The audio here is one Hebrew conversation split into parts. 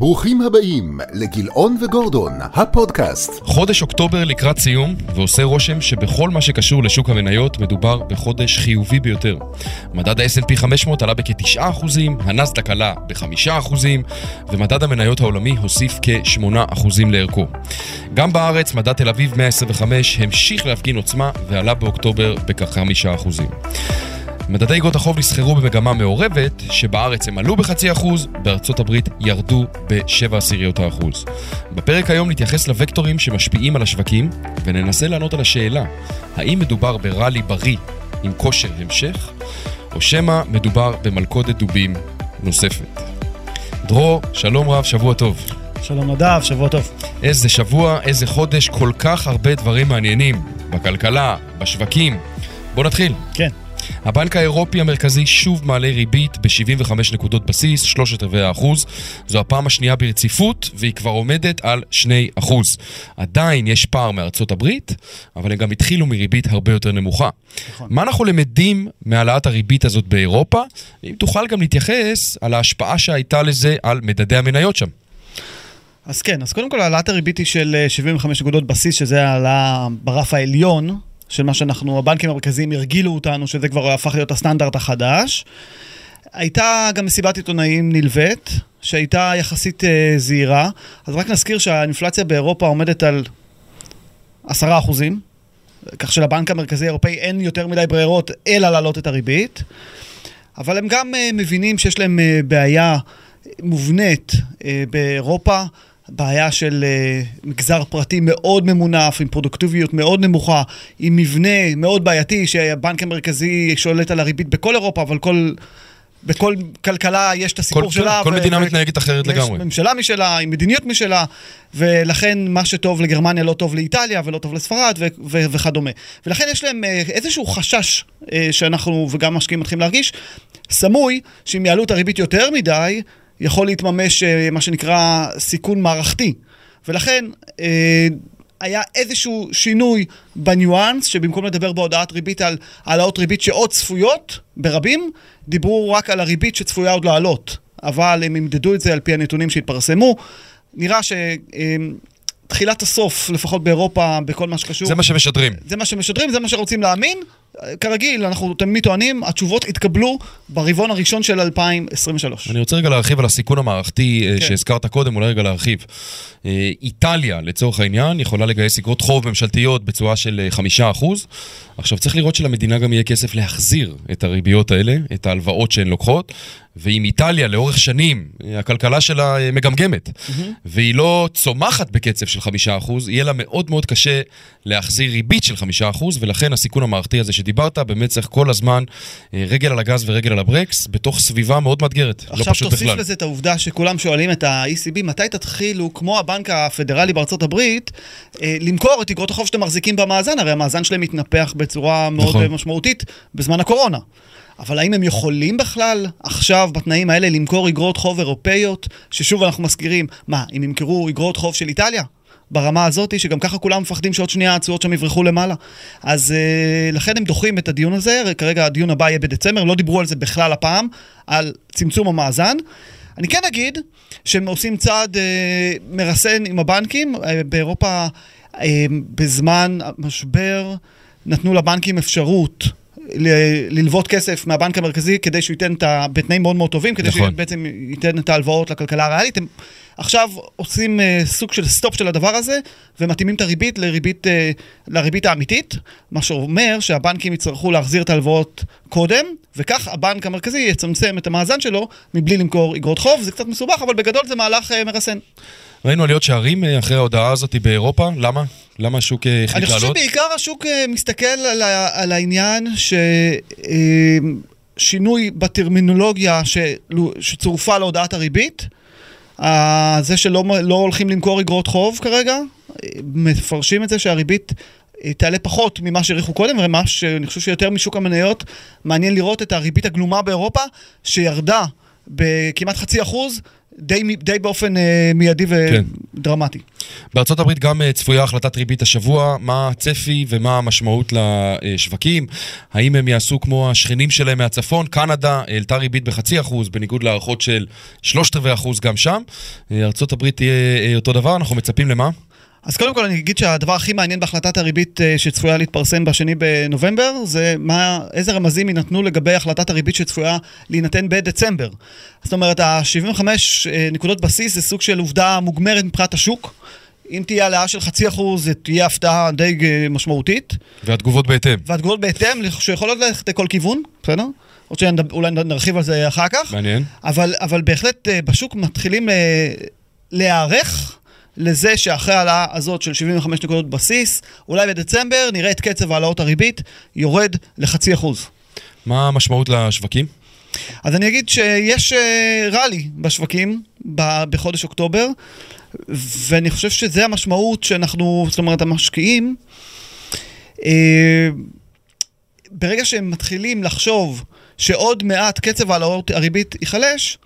ברוכים הבאים לגילאון וגורדון, הפודקאסט. חודש אוקטובר לקראת סיום, ועושה רושם שבכל מה שקשור לשוק המניות מדובר בחודש חיובי ביותר. מדד ה-S&P 500 עלה בכ-9%, הנסדק עלה ב-5%, ומדד המניות העולמי הוסיף כ-8% לערכו. גם בארץ מדד תל אביב 125 המשיך להפגין עוצמה ועלה באוקטובר בכ-5%. מדדי אגרות החוב נסחרו במגמה מעורבת, שבארץ הם עלו בחצי אחוז, בארצות הברית ירדו בשבע עשיריות האחוז. בפרק היום נתייחס לוקטורים שמשפיעים על השווקים, וננסה לענות על השאלה, האם מדובר בראלי בריא עם כושר המשך, או שמא מדובר במלכודת דובים נוספת. דרור, שלום רב, שבוע טוב. שלום נדב, שבוע טוב. איזה שבוע, איזה חודש, כל כך הרבה דברים מעניינים. בכלכלה, בשווקים. בוא נתחיל. כן. הבנק האירופי המרכזי שוב מעלה ריבית ב-75 נקודות בסיס, שלושת רבעי האחוז. זו הפעם השנייה ברציפות, והיא כבר עומדת על 2 אחוז. עדיין יש פער מארצות הברית, אבל הם גם התחילו מריבית הרבה יותר נמוכה. נכון. מה אנחנו למדים מהעלאת הריבית הזאת באירופה? אם תוכל גם להתייחס על ההשפעה שהייתה לזה על מדדי המניות שם. אז כן, אז קודם כל העלאת הריבית היא של 75 נקודות בסיס, שזה העלאה ברף העליון. של מה שאנחנו, הבנקים המרכזיים הרגילו אותנו, שזה כבר הפך להיות הסטנדרט החדש. הייתה גם מסיבת עיתונאים נלווית, שהייתה יחסית אה, זהירה. אז רק נזכיר שהאינפלציה באירופה עומדת על עשרה אחוזים, כך שלבנק המרכזי האירופאי אין יותר מדי ברירות אלא להעלות את הריבית. אבל הם גם אה, מבינים שיש להם אה, בעיה מובנית אה, באירופה. בעיה של uh, מגזר פרטי מאוד ממונף, עם פרודוקטיביות מאוד נמוכה, עם מבנה מאוד בעייתי, שהבנק המרכזי שולט על הריבית בכל אירופה, אבל כל... בכל כלכלה יש את הסיפור כל, שלה. כל ו- מדינה ו- מתנהגת אחרת יש לגמרי. יש ממשלה משלה, עם מדיניות משלה, ולכן מה שטוב לגרמניה לא טוב לאיטליה ולא טוב לספרד ו- ו- וכדומה. ולכן יש להם אה, איזשהו חשש אה, שאנחנו וגם משקיעים מתחילים להרגיש, סמוי, שאם יעלו את הריבית יותר מדי, יכול להתממש אה, מה שנקרא סיכון מערכתי. ולכן אה, היה איזשהו שינוי בניואנס, שבמקום לדבר בהודעת ריבית על העלאות ריבית שעוד צפויות, ברבים, דיברו רק על הריבית שצפויה עוד לעלות. אבל הם ימדדו את זה על פי הנתונים שהתפרסמו. נראה ש... אה, תחילת הסוף, לפחות באירופה, בכל מה שקשור. זה מה שמשדרים. זה מה שמשדרים, זה מה שרוצים להאמין. כרגיל, אנחנו תמיד טוענים, התשובות התקבלו ברבעון הראשון של 2023. אני רוצה רגע להרחיב על הסיכון המערכתי כן. שהזכרת קודם, אולי רגע להרחיב. איטליה, לצורך העניין, יכולה לגייס אגרות חוב ממשלתיות בצורה של 5%. עכשיו, צריך לראות שלמדינה גם יהיה כסף להחזיר את הריביות האלה, את ההלוואות שהן לוקחות, ואם איטליה לאורך שנים, הכלכלה שלה מגמגמת, mm-hmm. והיא לא צומחת בקצב של 5%, יהיה לה מאוד מאוד קשה להחזיר ריבית של 5%, ולכן הסיכון המערכתי הזה שדיברת, באמת צריך כל הזמן רגל על הגז ורגל על הברקס, בתוך סביבה מאוד מאתגרת, לא פשוט בכלל. עכשיו תוסיף לזה את העובדה שכולם שואלים את ה-ECB, מתי תתחילו, כמו הבנק הפדרלי בארצות הברית, למכור את אגרות החוב שאתם מחזיקים במאזן, הרי המאזן שלהם מתנפח בצורה מאוד נכון. משמעותית בזמן הקורונה. אבל האם הם יכולים בכלל עכשיו בתנאים האלה למכור אגרות חוב אירופאיות, ששוב אנחנו מזכירים, מה, אם ימכרו אגרות חוב של איטליה? ברמה הזאת, שגם ככה כולם מפחדים שעוד שנייה התשואות שם יברחו למעלה. אז uh, לכן הם דוחים את הדיון הזה, כרגע הדיון הבא יהיה בדצמבר, לא דיברו על זה בכלל הפעם, על צמצום המאזן. אני כן אגיד שהם עושים צעד uh, מרסן עם הבנקים, uh, באירופה uh, בזמן המשבר נתנו לבנקים אפשרות ללוות כסף מהבנק המרכזי כדי שהוא ייתן את ה... בתנאים מאוד מאוד טובים, כדי נכון. שהוא בעצם ייתן את ההלוואות לכלכלה הריאלית. הם עכשיו עושים uh, סוג של סטופ של הדבר הזה, ומתאימים את הריבית לריבית, uh, לריבית האמיתית, מה שאומר שהבנקים יצטרכו להחזיר את ההלוואות קודם, וכך הבנק המרכזי יצמצם את המאזן שלו מבלי למכור אגרות חוב. זה קצת מסובך, אבל בגדול זה מהלך uh, מרסן. ראינו עליות שערים אחרי ההודעה הזאת באירופה, למה? למה השוק החליט לעלות? אני חושב שבעיקר השוק מסתכל על, על העניין ששינוי בטרמינולוגיה שצורפה להודעת הריבית, זה שלא לא הולכים למכור אגרות חוב כרגע, מפרשים את זה שהריבית תעלה פחות ממה שהעריכו קודם, ומה שאני חושב שיותר משוק המניות, מעניין לראות את הריבית הגלומה באירופה, שירדה בכמעט חצי אחוז, די, די באופן uh, מיידי דרמטי. בארצות הברית גם אה, צפויה החלטת ריבית השבוע, מה הצפי ומה המשמעות לשווקים? האם הם יעשו כמו השכנים שלהם מהצפון? קנדה העלתה ריבית בחצי אחוז, בניגוד להערכות של שלושת רבעי אחוז גם שם. אה, ארצות הברית תהיה אה, אותו דבר, אנחנו מצפים למה? אז קודם כל אני אגיד שהדבר הכי מעניין בהחלטת הריבית שצפויה להתפרסם בשני בנובמבר זה מה, איזה רמזים יינתנו לגבי החלטת הריבית שצפויה להינתן בדצמבר. זאת אומרת, ה-75 נקודות בסיס זה סוג של עובדה מוגמרת מבחינת השוק. אם תהיה העלאה של חצי אחוז, זה תהיה הפתעה די אה, משמעותית. והתגובות בהתאם. והתגובות בהתאם, שיכולות ללכת לכל כיוון, בסדר? עוד שאולי נרחיב על זה אחר כך. מעניין. אבל, אבל בהחלט אה, בשוק מתחילים אה, להיערך לזה שאחרי ההעלאה הזאת של 75 נקודות בסיס, אולי בדצמבר נראה את קצב העלאות הריבית יורד לחצי אחוז. מה המשמעות לשווקים? אז אני אגיד שיש ראלי בשווקים בחודש אוקטובר. ואני חושב שזה המשמעות שאנחנו, זאת אומרת, המשקיעים, אה, ברגע שהם מתחילים לחשוב שעוד מעט קצב העלאות הריבית ייחלש,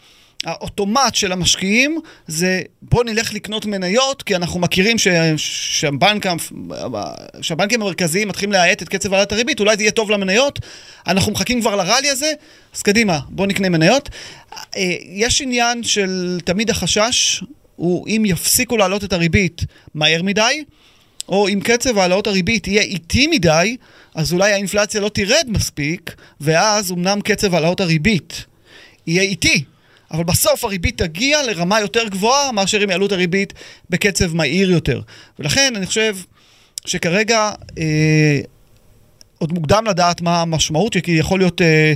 האוטומט של המשקיעים זה בוא נלך לקנות מניות, כי אנחנו מכירים ש, שהבנק, שהבנקים המרכזיים מתחילים להאט את קצב העלאת הריבית, אולי זה יהיה טוב למניות, אנחנו מחכים כבר לרלי הזה, אז קדימה, בוא נקנה מניות. אה, יש עניין של תמיד החשש הוא אם יפסיקו להעלות את הריבית מהר מדי, או אם קצב העלאות הריבית יהיה איטי מדי, אז אולי האינפלציה לא תרד מספיק, ואז אמנם קצב העלאות הריבית יהיה איטי, אבל בסוף הריבית תגיע לרמה יותר גבוהה מאשר אם יעלו את הריבית בקצב מהיר יותר. ולכן אני חושב שכרגע אה, עוד מוקדם לדעת מה המשמעות, כי יכול להיות... אה,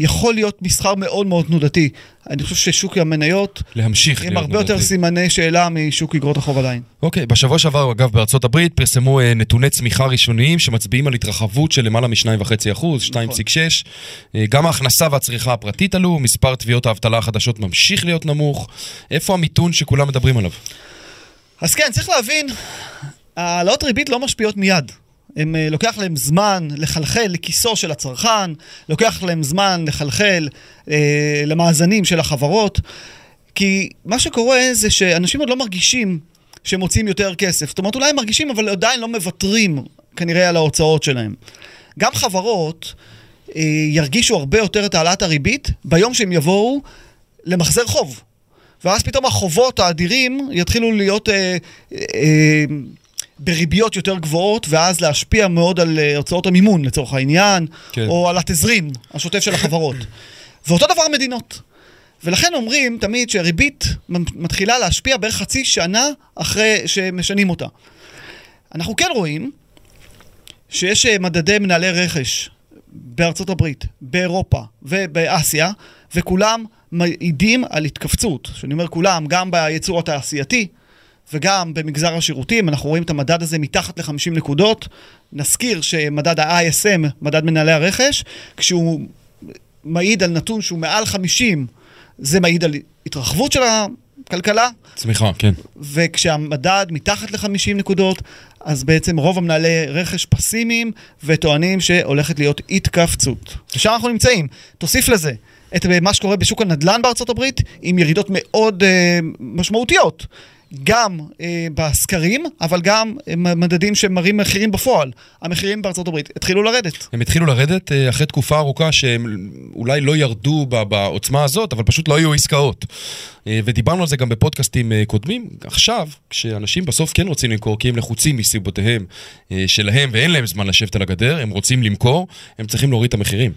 יכול להיות מסחר מאוד מאוד תנודתי. אני חושב ששוק המניות... להמשיך להיות עם הרבה יותר סימני שאלה משוק אגרות החוב עדיין. אוקיי, בשבוע שעבר, אגב, בארצות הברית פרסמו אה, נתוני צמיחה ראשוניים שמצביעים על התרחבות של למעלה מ-2.5 אחוז, 2.6. נכון. אה, גם ההכנסה והצריכה הפרטית עלו, מספר תביעות האבטלה החדשות ממשיך להיות נמוך. איפה המיתון שכולם מדברים עליו? אז כן, צריך להבין, העלאות ריבית לא משפיעות מיד. הם, אה, לוקח להם זמן לחלחל לכיסו של הצרכן, לוקח להם זמן לחלחל אה, למאזנים של החברות, כי מה שקורה זה שאנשים עוד לא מרגישים שהם מוצאים יותר כסף. זאת אומרת, אולי הם מרגישים, אבל עדיין לא מוותרים כנראה על ההוצאות שלהם. גם חברות אה, ירגישו הרבה יותר את העלאת הריבית ביום שהם יבואו למחזר חוב. ואז פתאום החובות האדירים יתחילו להיות... אה, אה, בריביות יותר גבוהות, ואז להשפיע מאוד על אה, הוצאות המימון לצורך העניין, כן. או על התזרים השוטף של החברות. ואותו דבר מדינות. ולכן אומרים תמיד שהריבית מתחילה להשפיע בערך חצי שנה אחרי שמשנים אותה. אנחנו כן רואים שיש אה, מדדי מנהלי רכש בארצות הברית, באירופה ובאסיה, וכולם מעידים על התכווצות. כשאני אומר כולם, גם בייצור התעשייתי, וגם במגזר השירותים, אנחנו רואים את המדד הזה מתחת ל-50 נקודות. נזכיר שמדד ה-ISM, מדד מנהלי הרכש, כשהוא מעיד על נתון שהוא מעל 50, זה מעיד על התרחבות של הכלכלה. צמיחה, כן. וכשהמדד מתחת ל-50 נקודות, אז בעצם רוב המנהלי רכש פסימיים וטוענים שהולכת להיות התכווצות. ושם אנחנו נמצאים. תוסיף לזה את מה שקורה בשוק הנדל"ן בארצות הברית, עם ירידות מאוד uh, משמעותיות. גם אה, בסקרים, אבל גם אה, מדדים שמראים מחירים בפועל. המחירים בארצות הברית התחילו לרדת. הם התחילו לרדת אה, אחרי תקופה ארוכה שהם אולי לא ירדו בעוצמה הזאת, אבל פשוט לא היו עסקאות. אה, ודיברנו על זה גם בפודקאסטים אה, קודמים. עכשיו, כשאנשים בסוף כן רוצים למכור, כי הם לחוצים מסיבותיהם אה, שלהם ואין להם זמן לשבת על הגדר, הם רוצים למכור, הם צריכים להוריד את המחירים.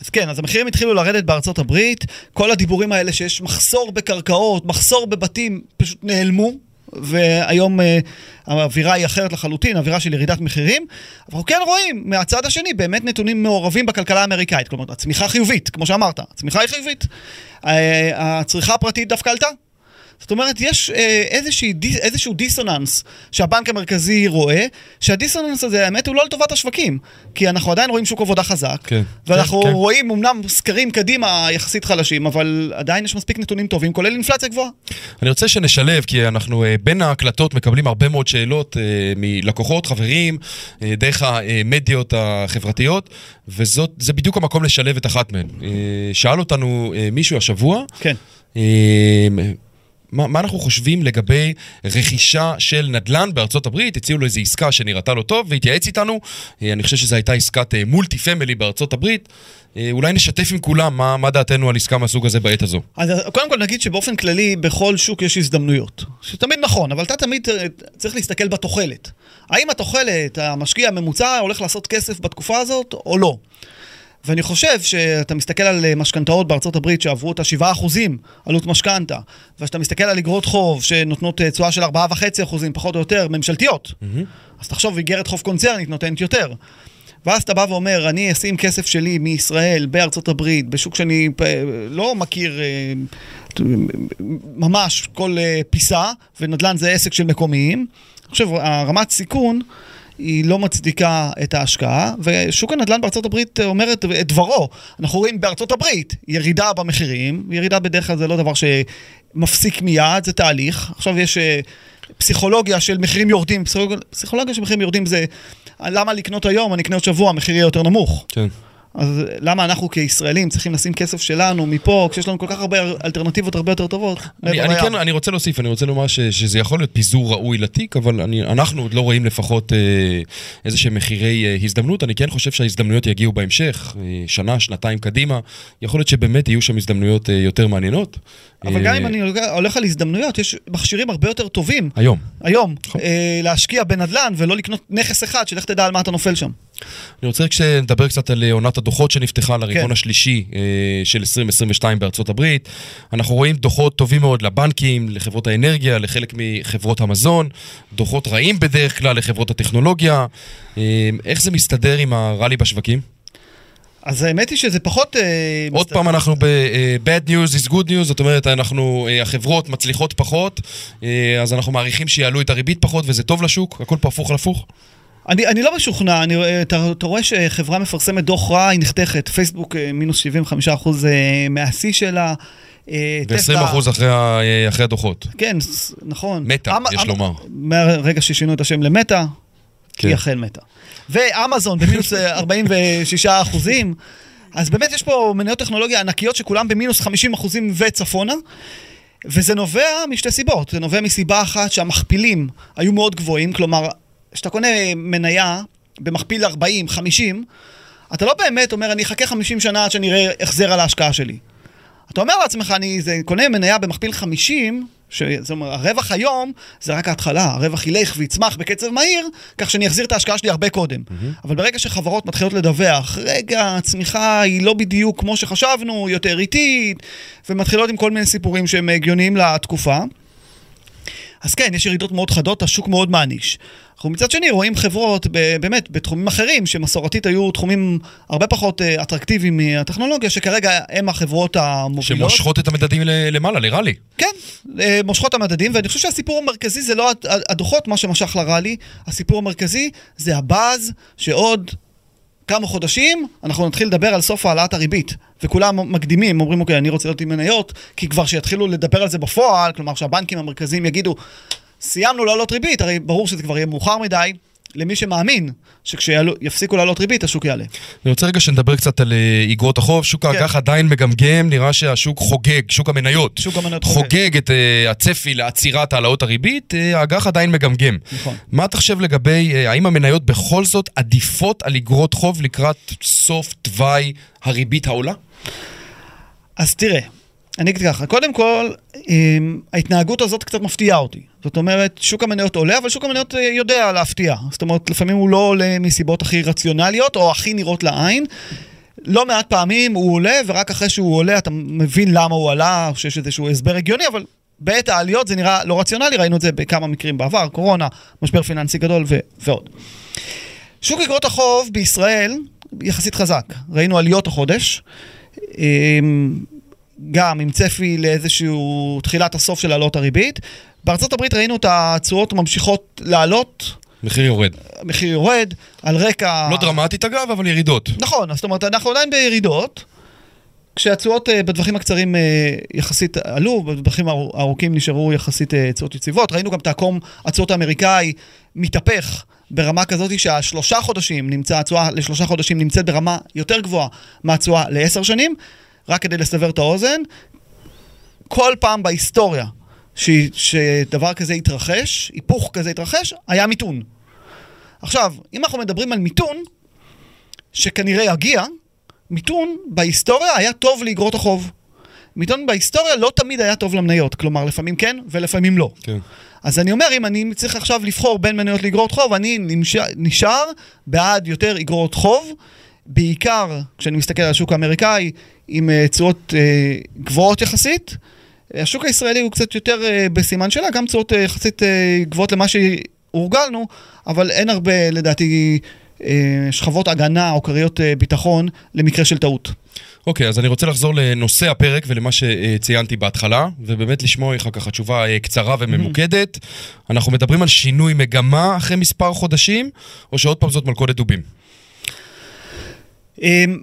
אז כן, אז המחירים התחילו לרדת בארצות הברית, כל הדיבורים האלה שיש מחסור בקרקעות, מחסור בבתים, פשוט נעלמו. והיום uh, האווירה היא אחרת לחלוטין, אווירה של ירידת מחירים. אבל אנחנו כן רואים מהצד השני באמת נתונים מעורבים בכלכלה האמריקאית. כלומר, הצמיחה חיובית, כמו שאמרת, הצמיחה היא חיובית. Uh, הצריכה הפרטית דווקא עלתה. זאת אומרת, יש אה, איזושהי, איזשהו דיסוננס שהבנק המרכזי רואה, שהדיסוננס הזה, האמת, הוא לא לטובת השווקים. כי אנחנו עדיין רואים שוק עבודה חזק, כן, ואנחנו כן, כן. רואים אמנם סקרים קדימה יחסית חלשים, אבל עדיין יש מספיק נתונים טובים, כולל אינפלציה גבוהה. אני רוצה שנשלב, כי אנחנו אה, בין ההקלטות מקבלים הרבה מאוד שאלות אה, מלקוחות, חברים, אה, דרך המדיות החברתיות, וזה בדיוק המקום לשלב את אחת מהן. אה, שאל אותנו אה, מישהו השבוע, כן. אה, מה, מה אנחנו חושבים לגבי רכישה של נדל"ן בארצות הברית? הציעו לו איזו עסקה שנראתה לו טוב והתייעץ איתנו. אה, אני חושב שזו הייתה עסקת מולטי פמילי בארצות הברית. אולי נשתף עם כולם מה, מה דעתנו על עסקה מהסוג הזה בעת הזו. אז קודם כל נגיד שבאופן כללי בכל שוק יש הזדמנויות. שתמיד נכון, אבל אתה תמיד צריך להסתכל בתוחלת. האם התוחלת, המשקיע הממוצע הולך לעשות כסף בתקופה הזאת או לא? ואני חושב שאתה מסתכל על אה, משכנתאות בארצות הברית שעברו את ה-7% עלות משכנתה, ושאתה מסתכל על אגרות חוב שנותנות אה, תשואה של 4.5% פחות או יותר, ממשלתיות, mm-hmm. אז תחשוב, איגרת חוב קונצרנית נותנת יותר. ואז אתה בא ואומר, אני אשים כסף שלי מישראל, בארצות הברית, בשוק שאני אה, לא מכיר ממש כל פיסה, ונדל"ן זה עסק של מקומיים. אני חושב, הרמת סיכון... היא לא מצדיקה את ההשקעה, ושוק הנדל"ן בארצות הברית אומר את, את דברו. אנחנו רואים בארצות הברית ירידה במחירים, ירידה בדרך כלל זה לא דבר שמפסיק מיד, זה תהליך. עכשיו יש אה, פסיכולוגיה של מחירים יורדים, פסיכולוגיה של מחירים יורדים זה למה לקנות היום, אני אקנה עוד שבוע, המחיר יהיה יותר נמוך. כן. אז למה אנחנו כישראלים צריכים לשים כסף שלנו מפה, כשיש לנו כל כך הרבה אלטרנטיבות הרבה יותר טובות? אני, אני, כן, אני רוצה להוסיף, אני רוצה לומר ש, שזה יכול להיות פיזור ראוי לתיק, אבל אני, אנחנו עוד לא רואים לפחות אה, איזה שהם מחירי אה, הזדמנות. אני כן חושב שההזדמנויות יגיעו בהמשך, אה, שנה, שנתיים קדימה. יכול להיות שבאמת יהיו שם הזדמנויות אה, יותר מעניינות. אבל גם אם אני הולך על הזדמנויות, יש מכשירים הרבה יותר טובים. היום. היום. נכון. אה, להשקיע בנדל"ן ולא לקנות נכס אחד, שלך תדע על מה אתה נופל שם. אני רוצה שנדבר קצת על אה, עונת הדוחות שנפתחה לרבעון כן. השלישי אה, של 2022 בארצות הברית. אנחנו רואים דוחות טובים מאוד לבנקים, לחברות האנרגיה, לחלק מחברות המזון, דוחות רעים בדרך כלל לחברות הטכנולוגיה. אה, איך זה מסתדר עם הראלי בשווקים? אז האמת היא שזה פחות... עוד מסתכל... פעם אנחנו ב-bad news is good news, זאת אומרת, אנחנו, החברות מצליחות פחות, אז אנחנו מעריכים שיעלו את הריבית פחות וזה טוב לשוק, הכל פה הפוך על הפוך. אני, אני לא משוכנע, אני, אתה, אתה רואה שחברה מפרסמת דוח רע, היא נחתכת. פייסבוק אה, מינוס 75 אחוז אה, מהשיא שלה. אה, ו-20 אחוז אחרי, אחרי הדוחות. כן, נכון. מטא, אמ, יש אמ, לומר. מהרגע ששינו את השם למטא, כן. היא אכן מטא. ואמזון במינוס 46 אחוזים. אז באמת יש פה מניות טכנולוגיה ענקיות שכולם במינוס 50 אחוזים וצפונה. וזה נובע משתי סיבות. זה נובע מסיבה אחת שהמכפילים היו מאוד גבוהים, כלומר, כשאתה קונה מניה במכפיל 40, 50, אתה לא באמת אומר, אני אחכה 50 שנה עד שאני אראה החזר על ההשקעה שלי. אתה אומר לעצמך, אני זה, קונה מניה במכפיל 50, זאת אומרת, הרווח היום זה רק ההתחלה, הרווח ילך ויצמח בקצב מהיר, כך שאני אחזיר את ההשקעה שלי הרבה קודם. Mm-hmm. אבל ברגע שחברות מתחילות לדווח, רגע, הצמיחה היא לא בדיוק כמו שחשבנו, יותר איטית, ומתחילות עם כל מיני סיפורים שהם הגיוניים לתקופה, אז כן, יש ירידות מאוד חדות, השוק מאוד מעניש. אנחנו מצד שני רואים חברות באמת בתחומים אחרים, שמסורתית היו תחומים הרבה פחות אה, אטרקטיביים מהטכנולוגיה, שכרגע הם החברות המובילות. שמושכות את המדדים למעלה, לראלי. כן, אה, מושכות המדדים, ואני חושב שהסיפור המרכזי זה לא הדוחות, מה שמשך לראלי, הסיפור המרכזי זה הבאז שעוד כמה חודשים אנחנו נתחיל לדבר על סוף העלאת הריבית. וכולם מקדימים, אומרים, אוקיי, אני רוצה להיות עם מניות, כי כבר שיתחילו לדבר על זה בפועל, כלומר שהבנקים המרכזיים יגידו, סיימנו לעלות ריבית, הרי ברור שזה כבר יהיה מאוחר מדי. למי שמאמין שכשיפסיקו לעלות ריבית, השוק יעלה. אני רוצה רגע שנדבר קצת על איגרות אה, החוב. שוק כן. האג"ח עדיין מגמגם, נראה שהשוק חוגג, שוק המניות. שוק המניות חוגג. חוגג את uh, הצפי לעצירת העלאות הריבית, uh, האג"ח עדיין מגמגם. נכון. מה אתה חושב לגבי, uh, האם המניות בכל זאת עדיפות על איגרות חוב לקראת סוף תוואי הריבית העולה? אז תראה, אני אגיד ככה, קודם כל, אמ, ההתנהגות הזאת קצת מפתיעה אותי. זאת אומרת, שוק המניות עולה, אבל שוק המניות אה, יודע להפתיע. זאת אומרת, לפעמים הוא לא עולה מסיבות הכי רציונליות, או הכי נראות לעין. לא מעט פעמים הוא עולה, ורק אחרי שהוא עולה אתה מבין למה הוא עלה, או שיש איזשהו הסבר הגיוני, אבל בעת העליות זה נראה לא רציונלי, ראינו את זה בכמה מקרים בעבר, קורונה, משבר פיננסי גדול ו- ועוד. שוק אגרות החוב בישראל יחסית חזק. ראינו עליות החודש. גם עם צפי לאיזשהו תחילת הסוף של העלות הריבית. בארצות הברית ראינו את התשואות ממשיכות לעלות. מחיר יורד. מחיר יורד, על רקע... לא דרמטית אגב, אבל ירידות. נכון, זאת אומרת, אנחנו עדיין בירידות, כשהתשואות uh, בטווחים הקצרים uh, יחסית עלו, בטווחים הארוכים נשארו יחסית uh, תשואות יציבות. ראינו גם את העקום התשואות האמריקאי מתהפך ברמה כזאת שהשלושה חודשים נמצא, התשואה לשלושה חודשים נמצאת ברמה יותר גבוהה מהתשואה לעשר שנים. רק כדי לסבר את האוזן, כל פעם בהיסטוריה ש, שדבר כזה יתרחש, היפוך כזה יתרחש, היה מיתון. עכשיו, אם אנחנו מדברים על מיתון, שכנראה יגיע, מיתון בהיסטוריה היה טוב לאגרות החוב. מיתון בהיסטוריה לא תמיד היה טוב למניות, כלומר לפעמים כן ולפעמים לא. כן. אז אני אומר, אם אני צריך עכשיו לבחור בין מניות לאגרות חוב, אני נשאר, נשאר בעד יותר אגרות חוב, בעיקר כשאני מסתכל על השוק האמריקאי עם תשואות uh, גבוהות יחסית. השוק הישראלי הוא קצת יותר uh, בסימן שאלה, גם תשואות יחסית גבוהות למה שהורגלנו, אבל אין הרבה, לדעתי, שכבות הגנה או כריות ביטחון למקרה של טעות. אוקיי, okay, אז אני רוצה לחזור לנושא הפרק ולמה שציינתי בהתחלה, ובאמת לשמוע לך ככה תשובה קצרה וממוקדת. Mm-hmm. אנחנו מדברים על שינוי מגמה אחרי מספר חודשים, או שעוד פעם זאת מלכודת דובים? אמ,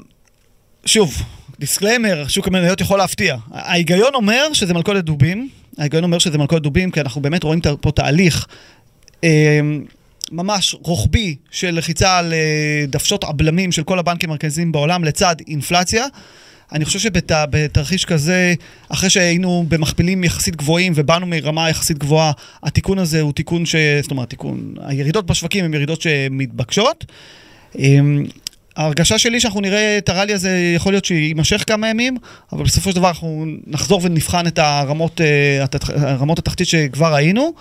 שוב, disclaimer, שוק המניות יכול להפתיע. ההיגיון אומר שזה מלכודת דובים, ההיגיון אומר שזה מלכודת דובים, כי אנחנו באמת רואים פה תהליך אמ, ממש רוחבי של לחיצה על אה, דוושות הבלמים של כל הבנקים המרכזיים בעולם לצד אינפלציה. אני חושב שבתרחיש כזה, אחרי שהיינו במכפילים יחסית גבוהים ובאנו מרמה יחסית גבוהה, התיקון הזה הוא תיקון ש... זאת אומרת, תיקון... הירידות בשווקים הן ירידות שמתבקשות. ההרגשה שלי שאנחנו נראה את הראלי הזה, יכול להיות שיימשך כמה ימים, אבל בסופו של דבר אנחנו נחזור ונבחן את הרמות, אה, הרמות התחתית שכבר ראינו.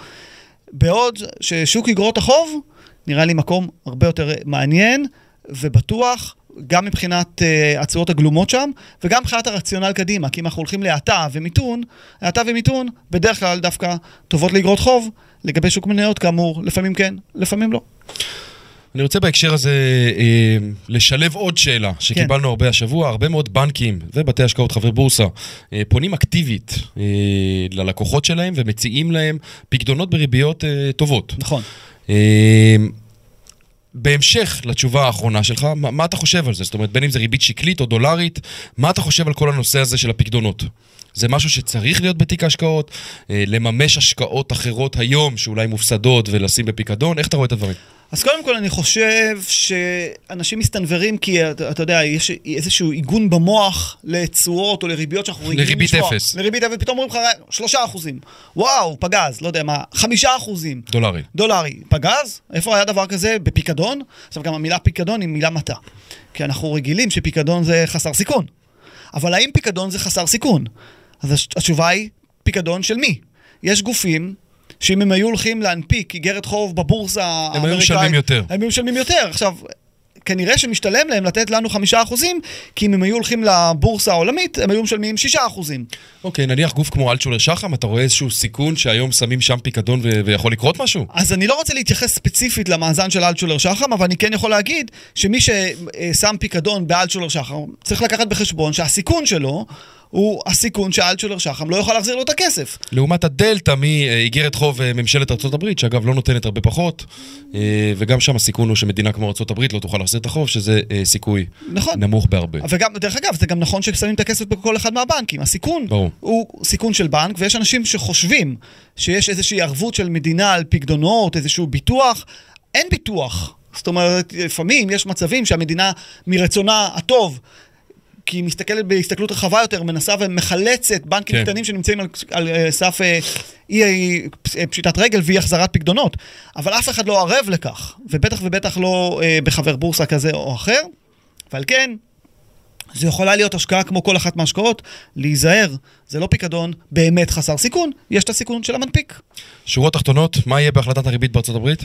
בעוד ששוק אגרות החוב נראה לי מקום הרבה יותר מעניין ובטוח, גם מבחינת uh, התשואות הגלומות שם, וגם מבחינת הרציונל קדימה, כי אם אנחנו הולכים להאטה ומיתון, האטה ומיתון בדרך כלל דווקא טובות לאגרות חוב, לגבי שוק מניות כאמור, לפעמים כן, לפעמים לא. אני רוצה בהקשר הזה אה, לשלב עוד שאלה שקיבלנו כן. הרבה השבוע. הרבה מאוד בנקים ובתי השקעות חברי בורסה אה, פונים אקטיבית אה, ללקוחות שלהם ומציעים להם פקדונות בריביות אה, טובות. נכון. אה, בהמשך לתשובה האחרונה שלך, מה, מה אתה חושב על זה? זאת אומרת, בין אם זה ריבית שקלית או דולרית, מה אתה חושב על כל הנושא הזה של הפקדונות? זה משהו שצריך להיות בתיק ההשקעות, אה, לממש השקעות אחרות היום שאולי מופסדות ולשים בפיקדון, איך אתה רואה את הדברים? אז קודם כל אני חושב שאנשים מסתנוורים כי אתה, אתה יודע, יש איזשהו עיגון במוח לתשואות או לריביות שאנחנו רגילים לריבית אפס. לריבית אפס, פתאום אומרים לך שלושה אחוזים. וואו, פגז, לא יודע מה, חמישה אחוזים. דולרי. דולרי. פגז? איפה היה דבר כזה? בפיקדון? עכשיו גם המילה פיקדון היא מילה מטה. כי אנחנו רגילים שפיקדון זה חסר סיכון. אבל האם פיקדון זה חסר סיכון? אז התשובה היא, פיקדון של מי? יש גופים שאם הם היו הולכים להנפיק איגרת חוב בבורסה האמריקאית... הם היו משלמים יותר. הם היו משלמים יותר. עכשיו, כנראה שמשתלם להם לתת לנו חמישה אחוזים, כי אם הם היו הולכים לבורסה העולמית, הם היו משלמים שישה אחוזים. אוקיי, נניח גוף כמו אלטשולר שחם, אתה רואה איזשהו סיכון שהיום שמים שם פיקדון ו- ויכול לקרות משהו? אז אני לא רוצה להתייחס ספציפית למאזן של אלטשולר שחם, אבל אני כן יכול להגיד שמי ששם פיקדון באלטשולר שחם, צריך לקחת בחשבון שהסיכון שלו הוא הסיכון שאלטשולר שחם לא יוכל להחזיר לו את הכסף. לעומת הדלתא מאיגרת חוב אה, ממשלת ארה"ב, שאגב לא נותנת הרבה פחות, אה, וגם שם הסיכון הוא שמדינה כמו ארה"ב לא תוכל להחזיר את החוב, שזה אה, סיכוי נכון. נמוך בהרבה. וגם, דרך אגב, זה גם נכון ששמים את הכסף בכל אחד מהבנקים. הסיכון ברור. הוא סיכון של בנק, ויש אנשים שחושבים שיש איזושהי ערבות של מדינה על פקדונות, איזשהו ביטוח. אין ביטוח. זאת אומרת, לפעמים יש מצבים שהמדינה מרצונה הטוב כי היא מסתכלת בהסתכלות רחבה יותר, מנסה ומחלצת בנקים כן. קטנים שנמצאים על, על, על אה, סף אה, אי אה, פשיטת רגל ואי החזרת פקדונות. אבל אף אחד לא ערב לכך, ובטח ובטח לא אה, בחבר בורסה כזה או אחר. ועל כן, זו יכולה להיות השקעה כמו כל אחת מההשקעות, להיזהר, זה לא פיקדון באמת חסר סיכון, יש את הסיכון של המנפיק. שורות תחתונות, מה יהיה בהחלטת הריבית בארצות הברית?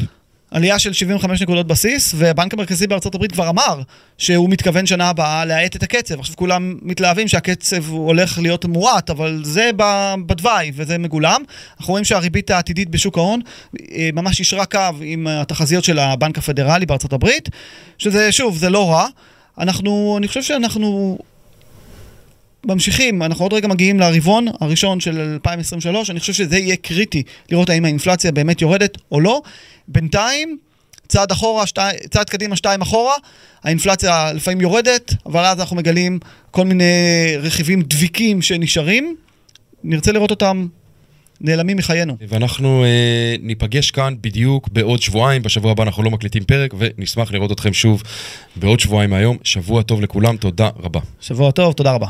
עלייה של 75 נקודות בסיס, והבנק המרכזי בארצות הברית כבר אמר שהוא מתכוון שנה הבאה להאט את הקצב. עכשיו כולם מתלהבים שהקצב הולך להיות מועט, אבל זה בתוואי וזה מגולם. אנחנו רואים שהריבית העתידית בשוק ההון אה, ממש ישרה קו עם התחזיות של הבנק הפדרלי בארצות הברית, שזה, שוב, זה לא רע. אנחנו, אני חושב שאנחנו ממשיכים, אנחנו עוד רגע מגיעים לרבעון הראשון של 2023, אני חושב שזה יהיה קריטי לראות האם האינפלציה באמת יורדת או לא. בינתיים, צעד אחורה, שתי, צעד קדימה, שתיים אחורה, האינפלציה לפעמים יורדת, אבל אז אנחנו מגלים כל מיני רכיבים דביקים שנשארים. נרצה לראות אותם נעלמים מחיינו. ואנחנו אה, ניפגש כאן בדיוק בעוד שבועיים, בשבוע הבא אנחנו לא מקליטים פרק, ונשמח לראות אתכם שוב בעוד שבועיים מהיום. שבוע טוב לכולם, תודה רבה. שבוע טוב, תודה רבה.